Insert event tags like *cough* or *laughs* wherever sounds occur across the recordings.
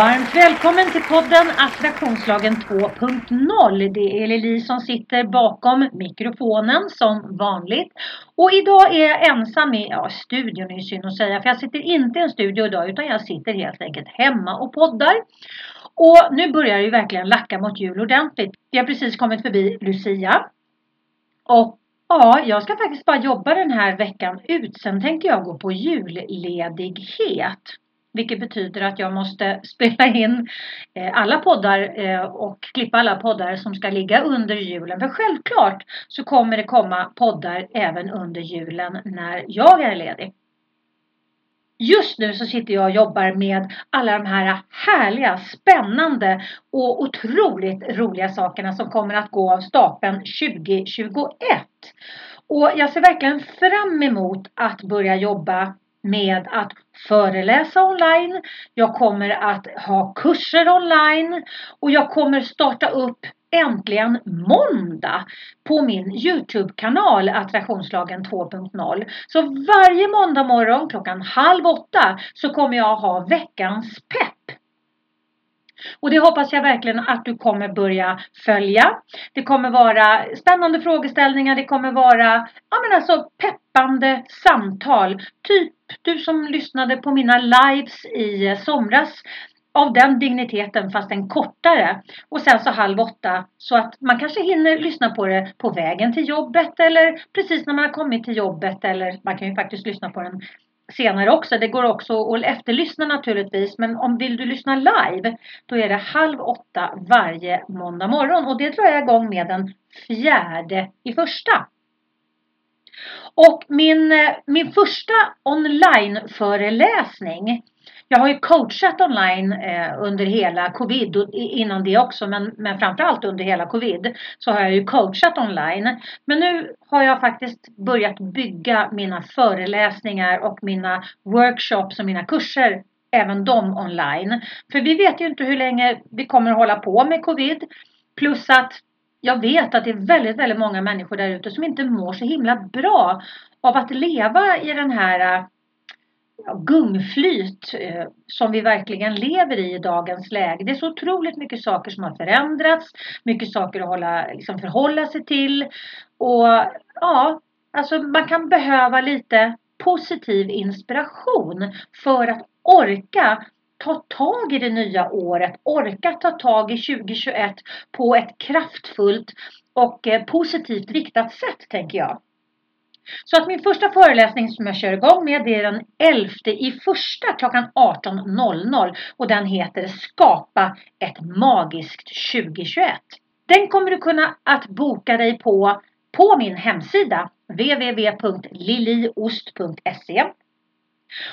Varmt välkommen till podden Attraktionslagen 2.0. Det är Lili som sitter bakom mikrofonen som vanligt. Och idag är jag ensam i ja, studion, är synd att säga. För jag sitter inte i en studio idag utan jag sitter helt enkelt hemma och poddar. Och nu börjar det ju verkligen lacka mot jul ordentligt. Vi har precis kommit förbi Lucia. Och ja, jag ska faktiskt bara jobba den här veckan ut. Sen tänkte jag gå på julledighet. Vilket betyder att jag måste *laughs* spela in eh, alla poddar eh, och klippa alla poddar som ska ligga under julen. För självklart så kommer det komma poddar även under julen när jag är ledig. Just nu så sitter jag och jobbar med alla de här härliga, spännande och otroligt roliga sakerna som kommer att gå av stapeln 2021. Och jag ser verkligen fram emot att börja jobba med att föreläsa online. Jag kommer att ha kurser online och jag kommer starta upp äntligen måndag på min Youtube-kanal Attraktionslagen 2.0. Så varje måndag morgon klockan halv åtta så kommer jag ha veckans pepp. Och det hoppas jag verkligen att du kommer börja följa. Det kommer vara spännande frågeställningar, det kommer vara ja, men alltså peppande samtal. Typ du som lyssnade på mina lives i somras av den digniteten fast en kortare. Och sen så halv åtta så att man kanske hinner lyssna på det på vägen till jobbet eller precis när man har kommit till jobbet eller man kan ju faktiskt lyssna på den senare också. Det går också att efterlyssna naturligtvis. Men om vill du lyssna live då är det halv åtta varje måndag morgon. Och det drar jag igång med den fjärde i första. Och min, eh, min första online-föreläsning jag har ju coachat online eh, under hela covid och innan det också men, men framförallt under hela covid så har jag ju coachat online. Men nu har jag faktiskt börjat bygga mina föreläsningar och mina workshops och mina kurser även de online. För vi vet ju inte hur länge vi kommer att hålla på med covid. Plus att jag vet att det är väldigt, väldigt många människor där ute som inte mår så himla bra av att leva i den här gungflyt eh, som vi verkligen lever i i dagens läge. Det är så otroligt mycket saker som har förändrats, mycket saker att hålla, liksom förhålla sig till och ja, alltså man kan behöva lite positiv inspiration för att orka ta tag i det nya året, orka ta tag i 2021 på ett kraftfullt och eh, positivt riktat sätt tänker jag. Så att min första föreläsning som jag kör igång med det är den 11 i första klockan 18.00 och den heter Skapa ett magiskt 2021. Den kommer du kunna att boka dig på på min hemsida www.liliost.se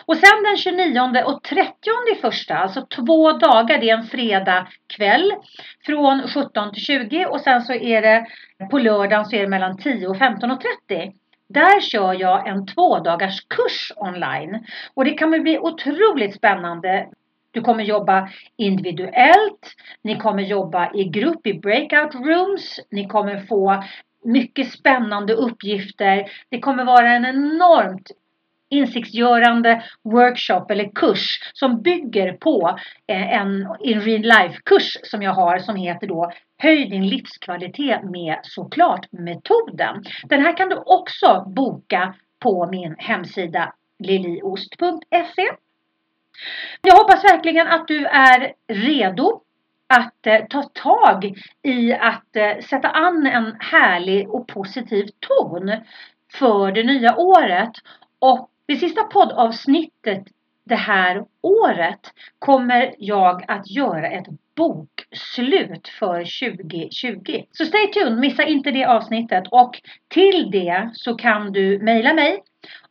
och sen den 29 och 30 i första, alltså två dagar, det är en fredag kväll från 17 till 20 och sen så är det på lördagen så är det mellan 10 och 15.30. Där kör jag en två dagars kurs online och det kommer bli otroligt spännande. Du kommer jobba individuellt, ni kommer jobba i grupp i breakout rooms, ni kommer få mycket spännande uppgifter. Det kommer vara en enormt insiktsgörande workshop eller kurs som bygger på eh, en in real life kurs som jag har som heter då Höj din livskvalitet med såklart metoden. Den här kan du också boka på min hemsida liliost.se. Jag hoppas verkligen att du är redo att eh, ta tag i att eh, sätta an en härlig och positiv ton för det nya året. Och det sista poddavsnittet det här året kommer jag att göra ett bokslut för 2020. Så stay tuned, missa inte det avsnittet och till det så kan du mejla mig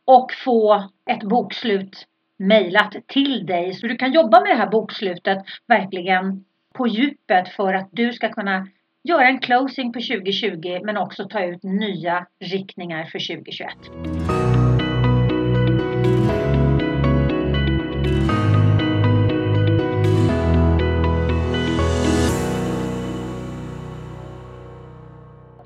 och få ett bokslut mejlat till dig så du kan jobba med det här bokslutet verkligen på djupet för att du ska kunna göra en closing på 2020 men också ta ut nya riktningar för 2021.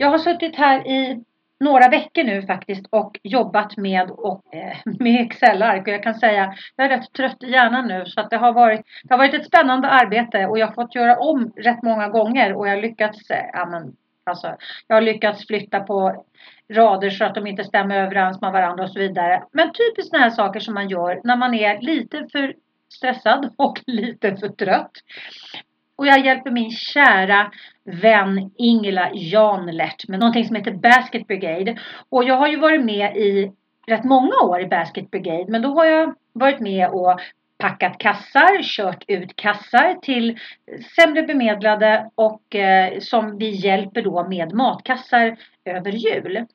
Jag har suttit här i några veckor nu faktiskt och jobbat med, och, eh, *laughs* med Excel-ark och jag kan säga jag är rätt trött i hjärnan nu så att det har varit, det har varit ett spännande arbete och jag har fått göra om rätt många gånger och jag har lyckats, eh, ja, men, alltså, jag har lyckats flytta på rader så att de inte stämmer överens med varandra och så vidare. Men typiskt sådana här saker som man gör när man är lite för stressad *laughs* och lite för trött. Och jag hjälper min kära vän Ingela Janlert med någonting som heter Basket Brigade. Och jag har ju varit med i rätt många år i Basket Brigade men då har jag varit med och packat kassar, kört ut kassar till sämre bemedlade och eh, som vi hjälper då med matkassar över jul.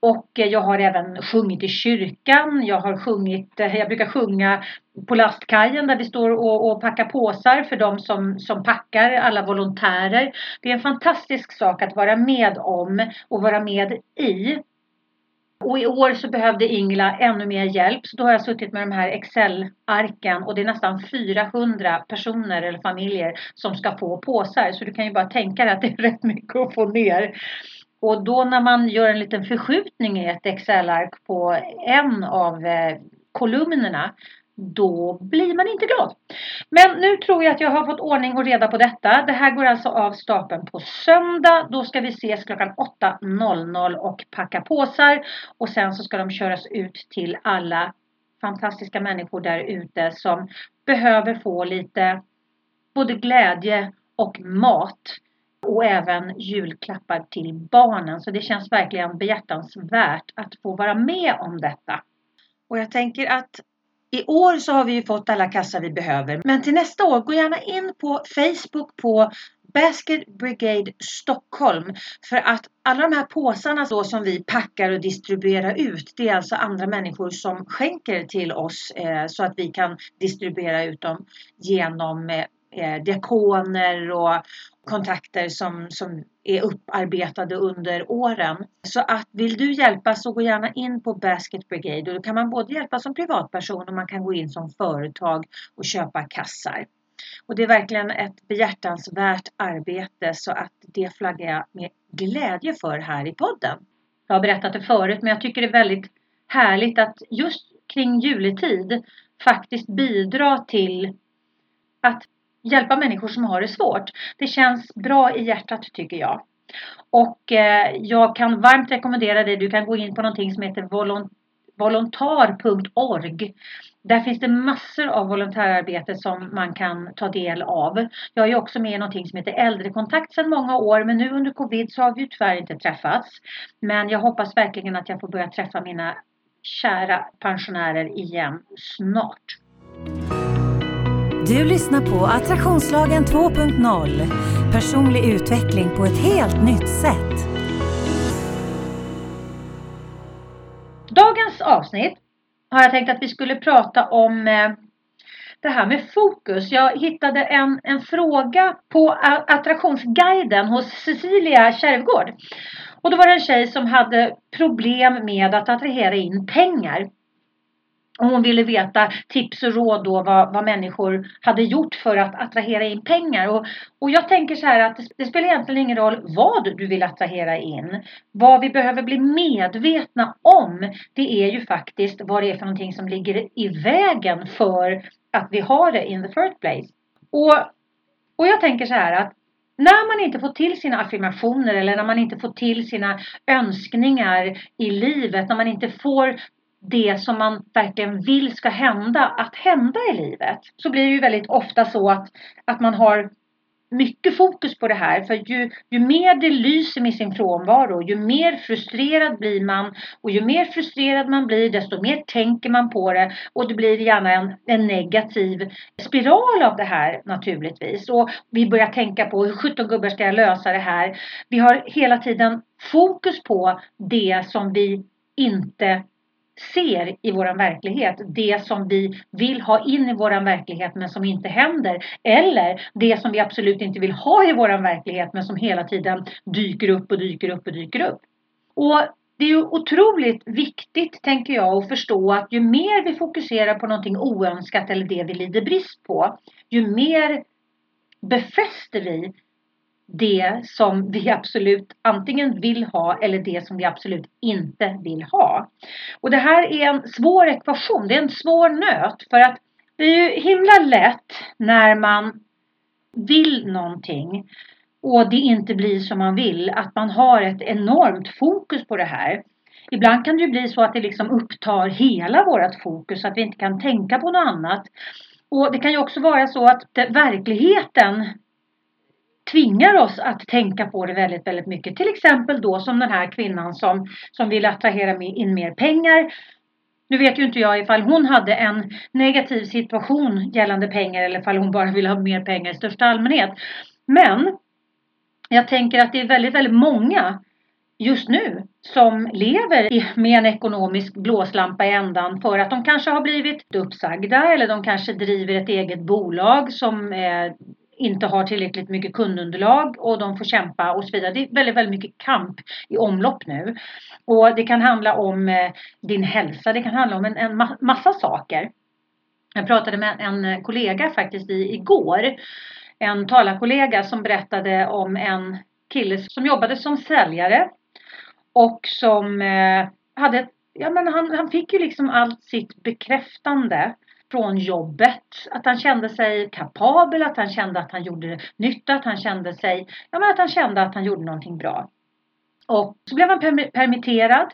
Och eh, jag har även sjungit i kyrkan. Jag har sjungit, eh, jag brukar sjunga på lastkajen där vi står och, och packar påsar för de som, som packar, alla volontärer. Det är en fantastisk sak att vara med om och vara med i. Och i år så behövde Ingela ännu mer hjälp så då har jag suttit med de här Excel-arken och det är nästan 400 personer eller familjer som ska få påsar. Så du kan ju bara tänka dig att det är rätt mycket att få ner. Och då när man gör en liten förskjutning i ett Excel-ark på en av eh, kolumnerna då blir man inte glad. Men nu tror jag att jag har fått ordning och reda på detta. Det här går alltså av stapeln på söndag. Då ska vi ses klockan 8.00 och packa påsar. Och sen så ska de köras ut till alla fantastiska människor där ute som behöver få lite både glädje och mat och även julklappar till barnen. Så det känns verkligen behjärtansvärt att få vara med om detta. Och jag tänker att i år så har vi ju fått alla kassar vi behöver. Men till nästa år, gå gärna in på Facebook på Basket Brigade Stockholm. För att alla de här påsarna då som vi packar och distribuerar ut, det är alltså andra människor som skänker till oss eh, så att vi kan distribuera ut dem genom eh, eh diakoner och kontakter som, som är upparbetade under åren. Så att vill du hjälpa så gå gärna in på Basket Brigade och då kan man både hjälpa som privatperson och man kan gå in som företag och köpa kassar. Och det är verkligen ett behjärtansvärt arbete så att det flaggar jag med glädje för här i podden. Jag har berättat det förut men jag tycker det är väldigt härligt att just kring juletid faktiskt bidra till att hjälpa människor som har det svårt. Det känns bra i hjärtat tycker jag. Och eh, jag kan varmt rekommendera dig, du kan gå in på någonting som heter volontar.org. Där finns det massor av volontärarbete som man kan ta del av. Jag är också med i någonting som heter Äldrekontakt sedan många år men nu under covid så har vi ju tyvärr inte träffats. Men jag hoppas verkligen att jag får börja träffa mina kära pensionärer igen snart. Du lyssnar på Attraktionslagen 2.0. Personlig utveckling på ett helt nytt sätt. Dagens avsnitt har jag tänkt att vi skulle prata om eh, det här med fokus. Jag hittade en, en fråga på attraktionsguiden hos Cecilia Kärvgård. Och då var det en tjej som hade problem med att attrahera in pengar. Och hon ville veta tips och råd då vad, vad människor hade gjort för att attrahera in pengar. Och, och jag tänker så här att det, det, spelar egentligen ingen roll vad du vill attrahera in. Vad vi behöver bli medvetna om det är ju faktiskt vad det är för någonting som ligger i vägen för att vi har det in the first place. Och, och jag tänker så här att när man inte får till sina affirmationer eller när man inte får till sina önskningar i livet, när man inte får det som man verkligen vill ska hända att hända i livet. Så blir det ju väldigt ofta så att, att man har mycket fokus på det här. För ju, ju mer det lyser med sin frånvaro, ju mer frustrerad blir man. Och ju mer frustrerad man blir, desto mer tänker man på det. Och det blir gärna en, en negativ spiral av det här naturligtvis. Och vi börjar tänka på hur 17 gubbar ska jag lösa det här. Vi har hela tiden fokus på det som vi inte ser i vår verklighet. Det som vi vill ha in i vår verklighet men som inte händer. Eller det som vi absolut inte vill ha i vår verklighet men som hela tiden dyker upp och dyker upp och dyker upp. Och det är ju otroligt viktigt, tänker jag, att förstå att ju mer vi fokuserar på någonting oönskat eller det vi lider brist på, ju mer befäster vi det som vi absolut antingen vill ha eller det som vi absolut inte vill ha. Och det här är en svår ekvation, det är en svår nöt för att det är ju himla lätt när man vill någonting och det inte blir som man vill, att man har ett enormt fokus på det här. Ibland kan det ju bli så att det liksom upptar hela vårt fokus, så att vi inte kan tänka på något annat. Och det kan ju också vara så att verkligheten tvingar oss att tänka på det väldigt, väldigt mycket. Till exempel då som den här kvinnan som, som vill attrahera in mer pengar. Nu vet ju inte jag ifall hon hade en negativ situation gällande pengar eller ifall hon bara vill ha mer pengar i största allmänhet. Men jag tänker att det är väldigt, väldigt många just nu som lever med en ekonomisk blåslampa i ändan för att de kanske har blivit uppsagda eller de kanske driver ett eget bolag som inte har tillräckligt mycket kundunderlag och de får kämpa och så vidare. Det är väldigt, väldigt mycket kamp i omlopp nu. Och det kan handla om eh, din hälsa, det kan handla om en, en massa saker. Jag pratade med en kollega faktiskt i, igår. En talarkollega som berättade om en kille som jobbade som säljare och som eh, hade, ja men han, han fick ju liksom allt sitt bekräftande från jobbet. Att han kände sig kapabel, att han kände att han gjorde nytta, att han kände sig, ja men att han kände att han gjorde någonting bra. Och så blev han permitterad.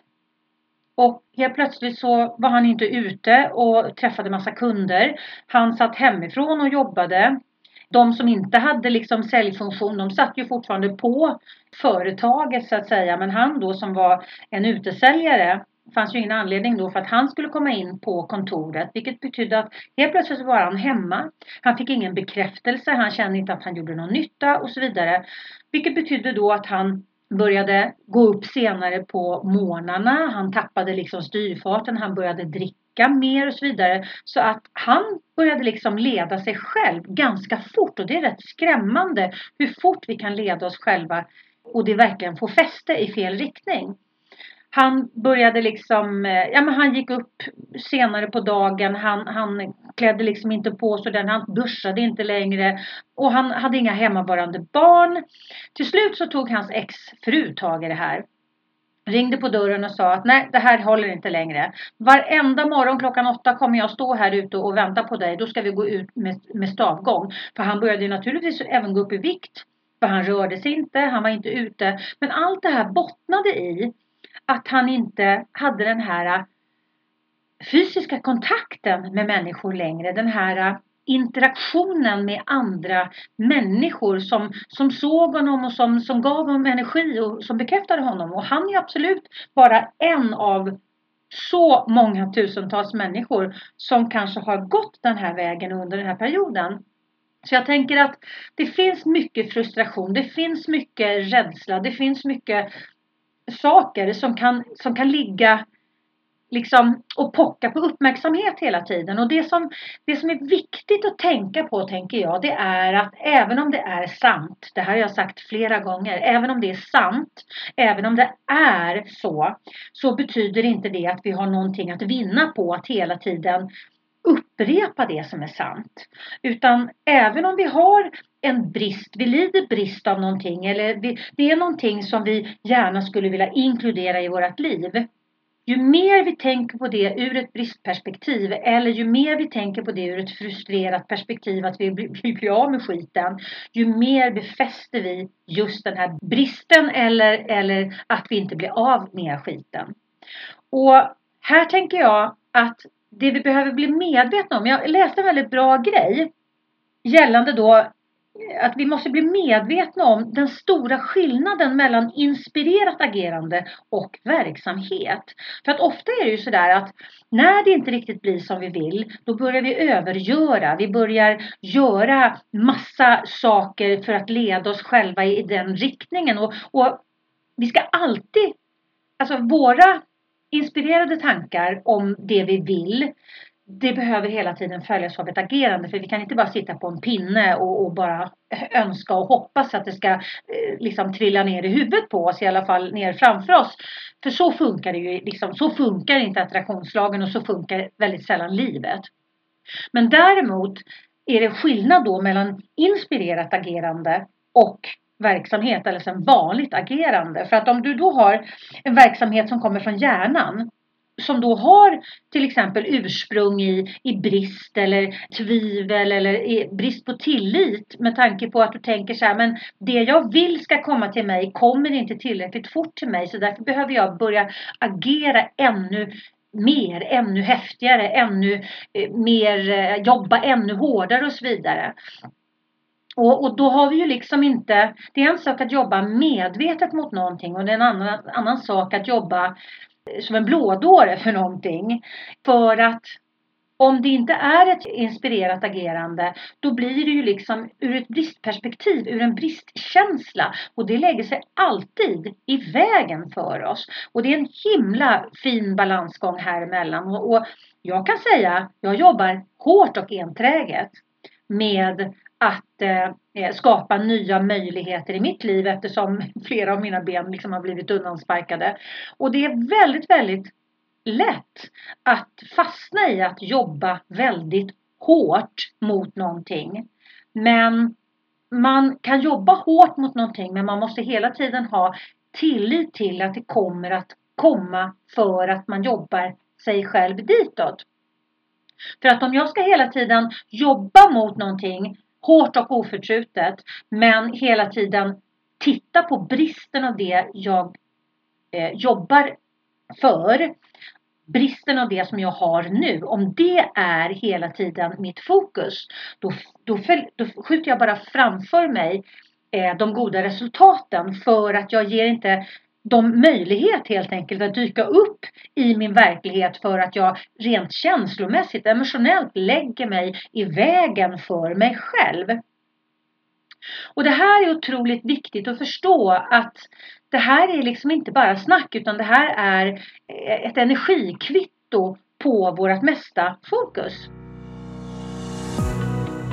Och helt plötsligt så var han inte ute och träffade massa kunder. Han satt hemifrån och jobbade. De som inte hade liksom säljfunktion, de satt ju fortfarande på företaget så att säga. Men han då som var en utesäljare, fanns ju ingen anledning då för att han skulle komma in på kontoret. Vilket betydde att helt plötsligt var han hemma. Han fick ingen bekräftelse, han kände inte att han gjorde någon nytta och så vidare. Vilket betydde då att han började gå upp senare på morgnarna. Han tappade liksom styrfarten, han började dricka mer och så vidare. Så att han började liksom leda sig själv ganska fort och det är rätt skrämmande hur fort vi kan leda oss själva och det verkligen får fäste i fel riktning. Han började liksom, eh, ja men han gick upp senare på dagen, han, han klädde liksom inte på sig den, han duschade inte längre och han hade inga hemmavarande barn. Till slut så tog hans exfru tag i det här. Ringde på dörren och sa att nej, det här håller inte längre. Varenda morgon klockan åtta kommer jag stå här ute och vänta på dig. Då ska vi gå ut med, med stavgång. För han började naturligtvis även gå upp i vikt. För han rörde sig inte, han var inte ute. Men allt det här bottnade i att han inte hade den här äh, fysiska kontakten med människor längre. Den här äh, interaktionen med andra människor som, som såg honom och som, som gav honom energi och som bekräftade honom. Och han är absolut bara en av så många tusentals människor som kanske har gått den här vägen under den här perioden. Så jag tänker att det finns mycket frustration, det finns mycket rädsla, det finns mycket saker som kan, som kan ligga liksom och pocka på uppmärksamhet hela tiden. Och det som, det som är viktigt att tänka på, tänker jag, det är att även om det är sant, det här har jag sagt flera gånger, även om det är sant, även om det är så, så betyder inte det att vi har någonting att vinna på att hela tiden upprepa det som är sant. Utan även om vi har en brist, vi lider brist av någonting eller vi, det är någonting som vi gärna skulle vilja inkludera i vårt liv. Ju mer vi tänker på det ur ett bristperspektiv eller ju mer vi tänker på det ur ett frustrerat perspektiv att vi blir, av med skiten. Ju mer befäster vi just den här bristen eller, eller att vi inte blir av med skiten. Och här tänker jag att det vi behöver bli medvetna om. Jag läste en väldigt bra grej gällande då att vi måste bli medvetna om den stora skillnaden mellan inspirerat agerande och verksamhet. För att ofta är det ju sådär att när det inte riktigt blir som vi vill, då börjar vi övergöra. Vi börjar göra massa saker för att leda oss själva i den riktningen. Och, och vi ska alltid, alltså våra inspirerade tankar om det vi vill det behöver hela tiden följas av ett agerande för vi kan inte bara sitta på en pinne och, och bara önska och hoppas att det ska eh, liksom trilla ner i huvudet på oss, i alla fall ner framför oss. För så funkar det ju, liksom, så funkar inte attraktionslagen och så funkar väldigt sällan livet. Men däremot är det skillnad då mellan inspirerat agerande och verksamhet eller sen vanligt agerande. För att om du då har en verksamhet som kommer från hjärnan som då har till exempel ursprung i, i brist eller tvivel eller brist på tillit med tanke på att du tänker så här men det jag vill ska komma till mig kommer inte tillräckligt fort till mig så därför behöver jag börja agera ännu mer, ännu häftigare, ännu eh, mer, eh, jobba ännu hårdare och så vidare. Och, och, då har vi ju liksom inte, det är en sak att jobba medvetet mot någonting och det är en annan, annan sak att jobba eh, som en blådåre för någonting. För att om det inte är ett inspirerat agerande då blir det ju liksom ur ett bristperspektiv, ur en bristkänsla och det lägger sig alltid i vägen för oss. Och det är en himla fin balansgång här emellan och, jag kan säga, jag jobbar hårt och enträget med att eh, eh, skapa nya möjligheter i mitt liv eftersom *laughs* flera av mina ben liksom har blivit undansparkade. Och det är väldigt, väldigt lätt att fastna i att jobba väldigt hårt mot någonting. Men man kan jobba hårt mot någonting men man måste hela tiden ha tillit till att det kommer att komma för att man jobbar sig själv ditåt. För att om jag ska hela tiden jobba mot någonting hårt och oförtrutet men hela tiden titta på bristen av det jag eh, jobbar för. Bristen av det som jag har nu. Om det är hela tiden mitt fokus då, då, då skjuter jag bara framför mig eh, de goda resultaten för att jag ger inte de möjlighet helt enkelt att dyka upp i min verklighet för att jag rent känslomässigt, emotionellt lägger mig i vägen för mig själv. Och det här är otroligt viktigt att förstå att det här är liksom inte bara snack utan det här är ett energikvitto på vårt mesta fokus.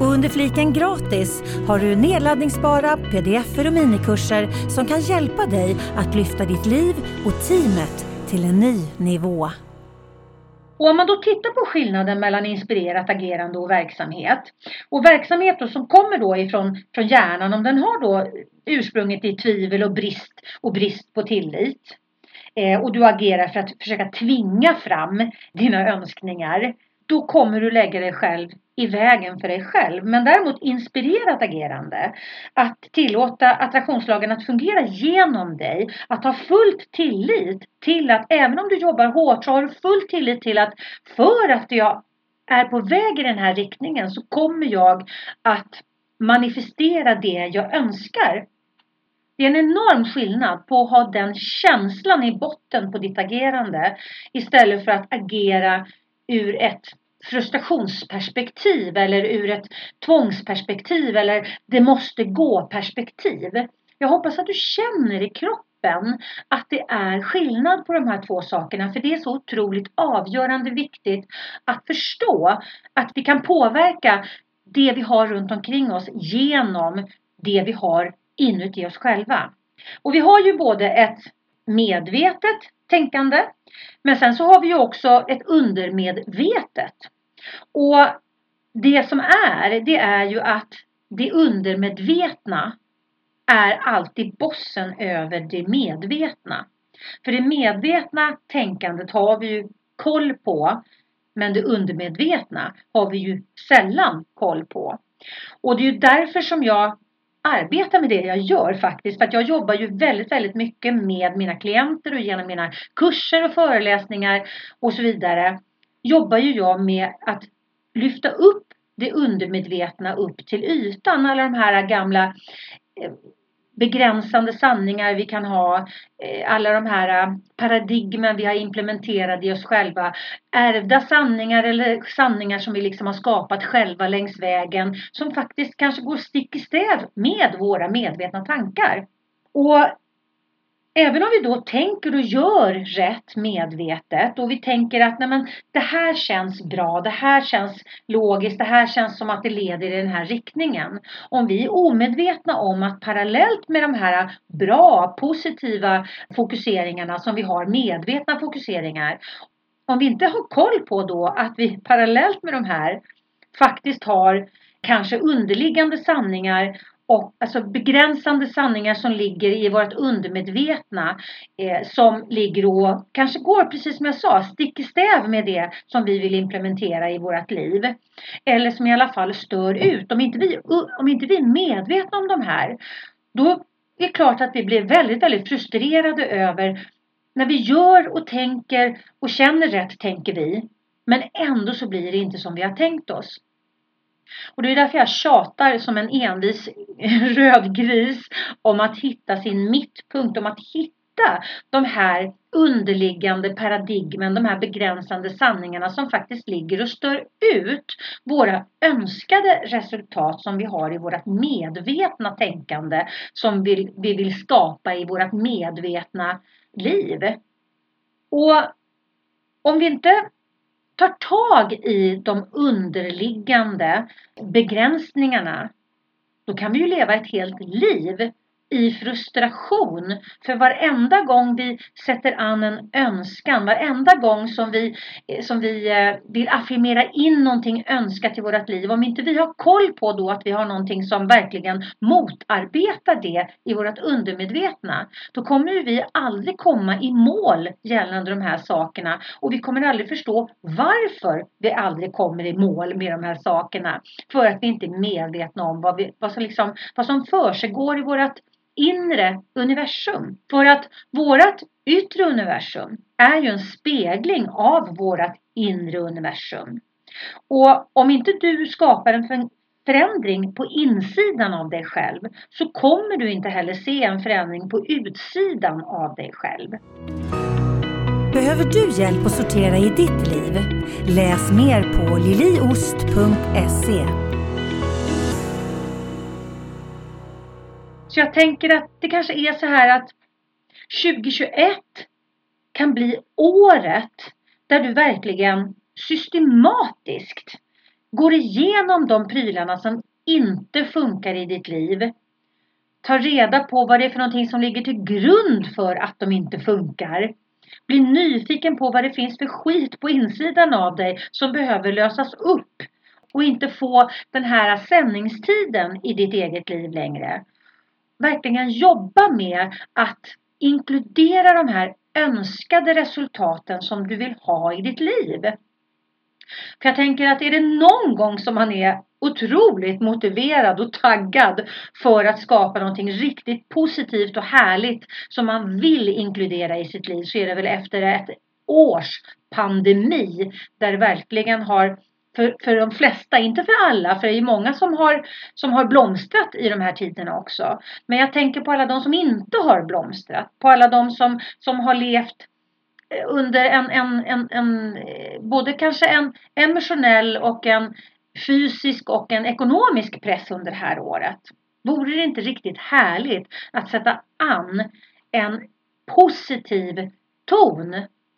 Och under fliken gratis har du nedladdningsbara pdf och minikurser som kan hjälpa dig att lyfta ditt liv och teamet till en ny nivå. Och om man då tittar på skillnaden mellan inspirerat agerande och verksamhet och verksamhet då som kommer då ifrån från hjärnan om den har då ursprunget i tvivel och brist och brist på tillit eh, och du agerar för att försöka tvinga fram dina önskningar då kommer du lägga dig själv i vägen för dig själv. Men däremot inspirerat agerande, att tillåta attraktionslagen att fungera genom dig, att ha fullt tillit till att även om du jobbar hårt så har du full tillit till att för att jag är på väg i den här riktningen så kommer jag att manifestera det jag önskar. Det är en enorm skillnad på att ha den känslan i botten på ditt agerande istället för att agera ur ett frustrationsperspektiv eller ur ett tvångsperspektiv eller det måste gå perspektiv. Jag hoppas att du känner i kroppen att det är skillnad på de här två sakerna för det är så otroligt avgörande viktigt att förstå att vi kan påverka det vi har runt omkring oss genom det vi har inuti oss själva. Och vi har ju både ett medvetet tänkande men sen så har vi ju också ett undermedvetet. Och det som är, det är ju att det undermedvetna är alltid bossen över det medvetna. För det medvetna tänkandet har vi ju koll på. Men det undermedvetna har vi ju sällan koll på. Och det är ju därför som jag arbeta med det jag gör faktiskt. För att jag jobbar ju väldigt, väldigt mycket med mina klienter och genom mina kurser och föreläsningar och så vidare. Jobbar ju jag med att lyfta upp det undermedvetna upp till ytan. Alla de här gamla eh, begränsande sanningar vi kan ha, eh, alla de här eh, paradigmen vi har implementerat i oss själva, ärvda sanningar eller sanningar som vi liksom har skapat själva längs vägen som faktiskt kanske går stick i stäv med våra medvetna tankar. Och Även om vi då tänker och gör rätt medvetet och vi tänker att nej men, det här känns bra, det här känns logiskt, det här känns som att det leder i den här riktningen. Om vi är omedvetna om att parallellt med de här bra, positiva fokuseringarna som vi har, medvetna fokuseringar, om vi inte har koll på då att vi parallellt med de här faktiskt har kanske underliggande sanningar och alltså begränsande sanningar som ligger i vårt undermedvetna eh, som ligger och kanske går, precis som jag sa, stick i stäv med det som vi vill implementera i vårt liv. Eller som i alla fall stör ut. Om inte vi, om inte vi är medvetna om de här, då är det klart att vi blir väldigt, väldigt frustrerade över när vi gör och tänker och känner rätt, tänker vi. Men ändå så blir det inte som vi har tänkt oss. Och det är därför jag tjatar som en envis *laughs* röd gris om att hitta sin mittpunkt, om att hitta de här underliggande paradigmen, de här begränsande sanningarna som faktiskt ligger och stör ut våra önskade resultat som vi har i vårt medvetna tänkande som vi, vi vill skapa i vårt medvetna liv. Och om vi inte tar tag i de underliggande begränsningarna, då kan vi ju leva ett helt liv i frustration. För varenda gång vi sätter an en önskan, varenda gång som vi, eh, som vi eh, vill affirmera in någonting önskat i vårt liv. Om inte vi har koll på då att vi har någonting som verkligen motarbetar det i vårt undermedvetna. Då kommer vi aldrig komma i mål gällande de här sakerna. Och vi kommer aldrig förstå varför vi aldrig kommer i mål med de här sakerna. För att vi inte är medvetna om vad, vi, vad som, liksom, vad som försiggår i vårt inre universum. För att vårt yttre universum är ju en spegling av vårt inre universum. Och om inte du skapar en förändring på insidan av dig själv så kommer du inte heller se en förändring på utsidan av dig själv. Behöver du hjälp att sortera i ditt liv? Läs mer på liliost.se Så jag tänker att det kanske är så här att 2021 kan bli året där du verkligen systematiskt går igenom de prylarna som inte funkar i ditt liv. Ta reda på vad det är för någonting som ligger till grund för att de inte funkar. Bli nyfiken på vad det finns för skit på insidan av dig som behöver lösas upp och inte få den här sändningstiden i ditt eget liv längre verkligen jobba med att inkludera de här önskade resultaten som du vill ha i ditt liv. För jag tänker att är det någon gång som man är otroligt motiverad och taggad för att skapa någonting riktigt positivt och härligt som man vill inkludera i sitt liv så är det väl efter ett års pandemi där det verkligen har för, för de flesta, inte för alla, för det är många som har, som har blomstrat i de här tiderna också. Men jag tänker på alla de som inte har blomstrat, på alla de som, som har levt eh, under en, en, en, en eh, både kanske en emotionell och en fysisk och en ekonomisk press under det här året. Vore det inte riktigt härligt att sätta an en positiv ton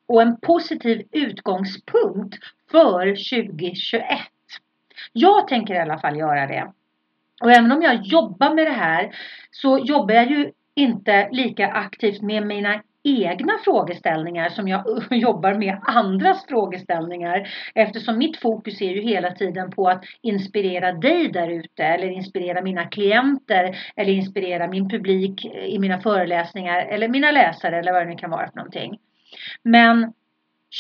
och en positiv utgångspunkt för 2021. Jag tänker i alla fall göra det. Och även om jag jobbar med det här så jobbar jag ju inte lika aktivt med mina egna frågeställningar som jag *laughs* jobbar med andras frågeställningar. Eftersom mitt fokus är ju hela tiden på att inspirera dig där ute eller inspirera mina klienter eller inspirera min publik i mina föreläsningar eller mina läsare eller vad det nu kan vara för någonting. Men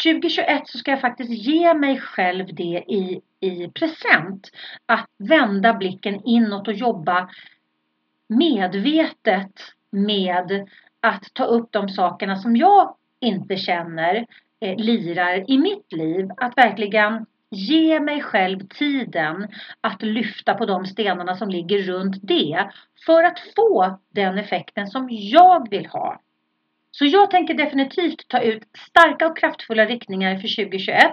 2021 så ska jag faktiskt ge mig själv det i, i present. Att vända blicken inåt och jobba medvetet med att ta upp de sakerna som jag inte känner eh, lirar i mitt liv. Att verkligen ge mig själv tiden att lyfta på de stenarna som ligger runt det för att få den effekten som jag vill ha. Så jag tänker definitivt ta ut starka och kraftfulla riktningar för 2021.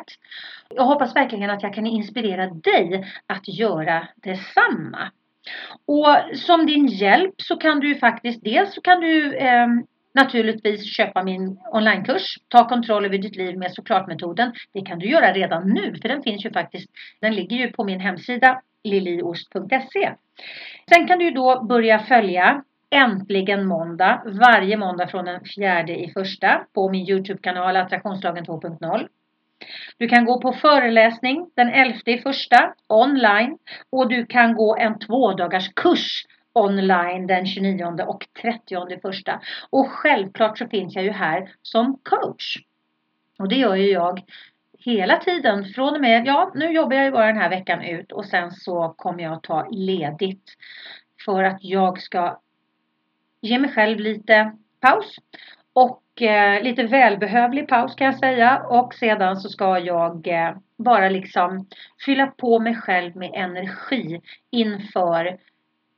Jag hoppas verkligen att jag kan inspirera dig att göra detsamma. Och som din hjälp så kan du faktiskt dels så kan du eh, naturligtvis köpa min onlinekurs Ta kontroll över ditt liv med såklart-metoden. Det kan du göra redan nu för den finns ju faktiskt, den ligger ju på min hemsida liliost.se. Sen kan du då börja följa Äntligen måndag varje måndag från den fjärde i första på min Youtube-kanal Attraktionslagen 2.0. Du kan gå på föreläsning den 11 i första online och du kan gå en tvådagars kurs online den 29 och 30 första. Och självklart så finns jag ju här som coach. Och det gör ju jag hela tiden från och med, ja nu jobbar jag ju bara den här veckan ut och sen så kommer jag ta ledigt för att jag ska ge mig själv lite paus och eh, lite välbehövlig paus kan jag säga och sedan så ska jag eh, bara liksom fylla på mig själv med energi inför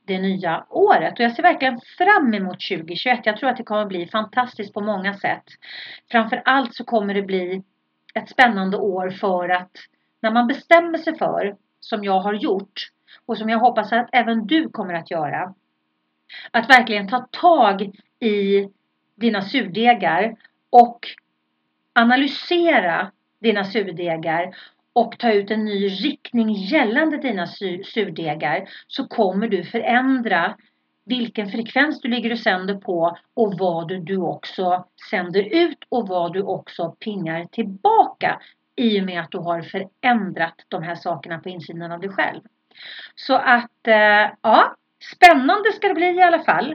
det nya året. Och jag ser verkligen fram emot 2021. Jag tror att det kommer bli fantastiskt på många sätt. Framför allt så kommer det bli ett spännande år för att när man bestämmer sig för, som jag har gjort och som jag hoppas att även du kommer att göra, att verkligen ta tag i dina surdegar och analysera dina surdegar och ta ut en ny riktning gällande dina surdegar så kommer du förändra vilken frekvens du ligger och sänder på och vad du också sänder ut och vad du också pingar tillbaka i och med att du har förändrat de här sakerna på insidan av dig själv. Så att eh, ja, spännande ska det bli i alla fall.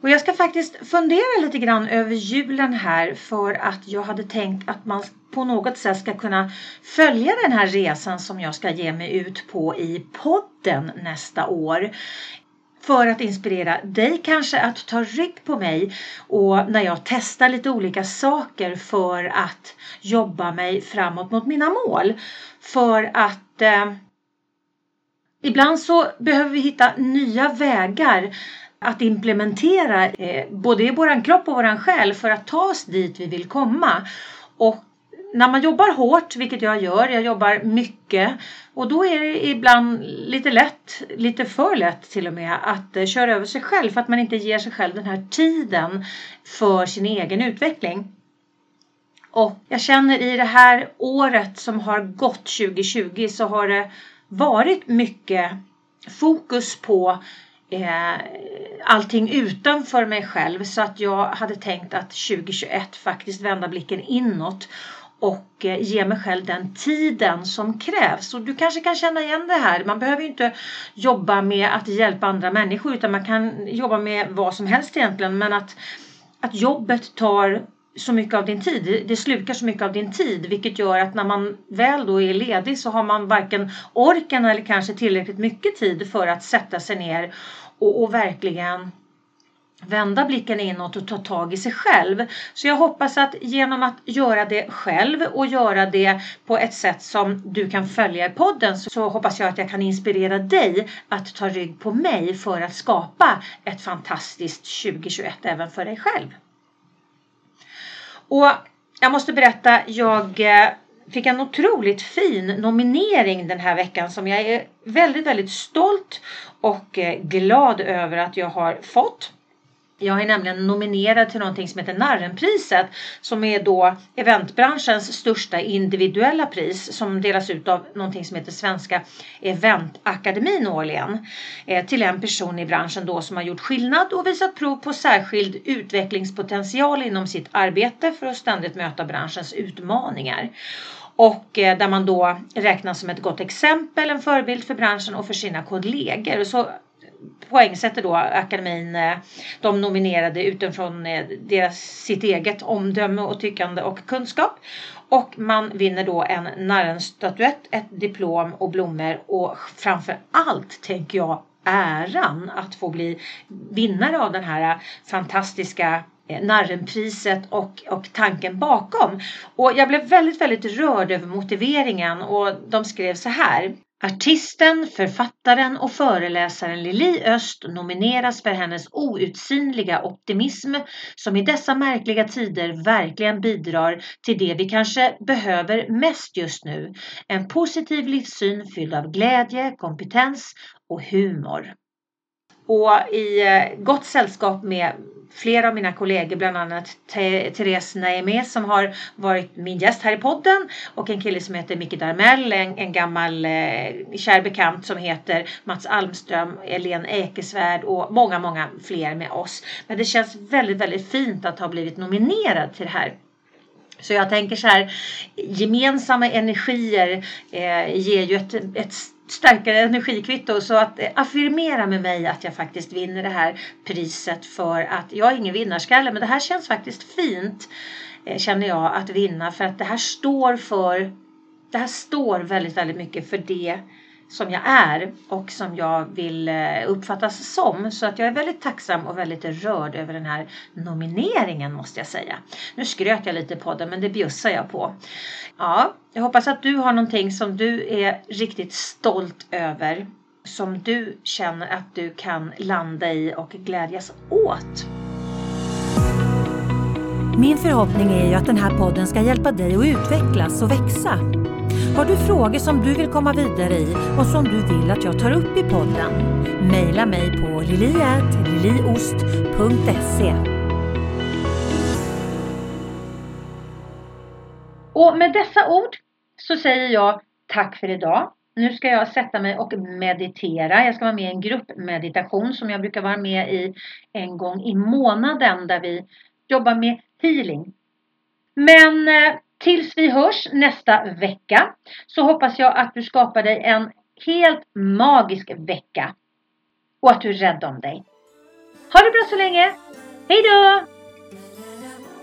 Och jag ska faktiskt fundera lite grann över julen här för att jag hade tänkt att man på något sätt ska kunna följa den här resan som jag ska ge mig ut på i podden nästa år för att inspirera dig kanske att ta rygg på mig och när jag testar lite olika saker för att jobba mig framåt mot mina mål. För att eh, ibland så behöver vi hitta nya vägar att implementera eh, både i våran kropp och våran själ för att ta oss dit vi vill komma. Och när man jobbar hårt, vilket jag gör, jag jobbar mycket och då är det ibland lite lätt, lite för lätt till och med, att eh, köra över sig själv för att man inte ger sig själv den här tiden för sin egen utveckling. Och jag känner i det här året som har gått 2020 så har det varit mycket fokus på eh, allting utanför mig själv så att jag hade tänkt att 2021 faktiskt vända blicken inåt och eh, ge mig själv den tiden som krävs. Och du kanske kan känna igen det här. Man behöver inte jobba med att hjälpa andra människor utan man kan jobba med vad som helst egentligen. Men att, att jobbet tar så mycket av din tid. Det slukar så mycket av din tid vilket gör att när man väl då är ledig så har man varken orken eller kanske tillräckligt mycket tid för att sätta sig ner och, och verkligen vända blicken inåt och ta tag i sig själv. Så jag hoppas att genom att göra det själv och göra det på ett sätt som du kan följa i podden så hoppas jag att jag kan inspirera dig att ta rygg på mig för att skapa ett fantastiskt 2021 även för dig själv. Och jag måste berätta, jag eh, fick en otroligt fin nominering den här veckan som jag är väldigt, väldigt stolt och eh, glad över att jag har fått. Jag är nämligen nominerad till någonting som heter Narrenpriset som är då eventbranschens största individuella pris som delas ut av någonting som heter Svenska Eventakademin årligen eh, till en person i branschen då som har gjort skillnad och visat prov på särskild utvecklingspotential inom sitt arbete för att ständigt möta branschens utmaningar och eh, där man då räknas som ett gott exempel, en förebild för branschen och för sina kollegor. Så poängsätter då akademin eh, de nominerade utifrån eh, deras, sitt eget omdöme och tyckande och kunskap. Och man vinner då en Narrenstatyett, ett diplom och blommor och framför allt tänker jag äran att få bli vinnare av den här fantastiska eh, Narrenpriset och, och tanken bakom. Och jag blev väldigt, väldigt rörd över motiveringen och de skrev så här. Artisten, författaren och föreläsaren Lili Öst nomineras för hennes outsinliga optimism som i dessa märkliga tider verkligen bidrar till det vi kanske behöver mest just nu. En positiv livssyn fylld av glädje, kompetens och humor. Och i eh, gott sällskap med flera av mina kollegor, bland annat Therese Naimé som har varit min gäst här i podden och en kille som heter Micke Darmell, en, en gammal eh, kär bekant som heter Mats Almström, Elen Ekesvärd och många, många fler med oss. Men det känns väldigt, väldigt fint att ha blivit nominerad till det här så jag tänker så här, gemensamma energier eh, ger ju ett, ett starkare energikvitto. Så att eh, affirmera med mig att jag faktiskt vinner det här priset för att jag är ingen vinnarskalle men det här känns faktiskt fint eh, känner jag att vinna för att det här står för det här står väldigt, väldigt mycket för det som jag är och som jag vill eh, uppfattas som. Så att jag är väldigt tacksam och väldigt rörd över den här nomineringen måste jag säga. Nu skröt jag lite på det men det bjussar jag på. Ja, jag hoppas att du har någonting som du är riktigt stolt över. Som du känner att du kan landa i och glädjas åt. Min förhoppning är ju att den här podden ska hjälpa dig att utvecklas och växa. Har du frågor som du vill komma vidare i och som du vill att jag tar upp i podden? Mejla mig på liliatliliost.se Och med dessa ord så säger jag tack för idag. Nu ska jag sätta mig och meditera. Jag ska vara med i en gruppmeditation som jag brukar vara med i en gång i månaden där vi jobbar med healing. Men eh, Tills vi hörs nästa vecka så hoppas jag att du skapar dig en helt magisk vecka. Och att du är rädd om dig. Ha det bra så länge. Hej då!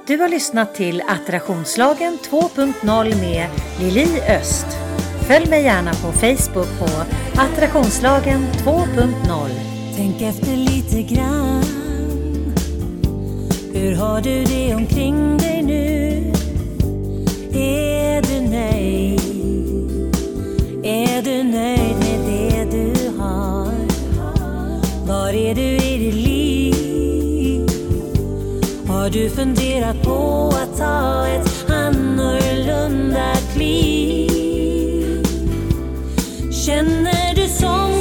Du har lyssnat till Attraktionslagen 2.0 med Lili Öst. Följ mig gärna på Facebook på Attraktionslagen 2.0. Tänk efter lite grann. Hur har du det omkring dig nu? Är du nöjd? Är du nöjd med det du har? Var är du i ditt liv? Har du funderat på att ta ett annorlunda kliv? Känner du som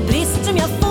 Det brist som jag får.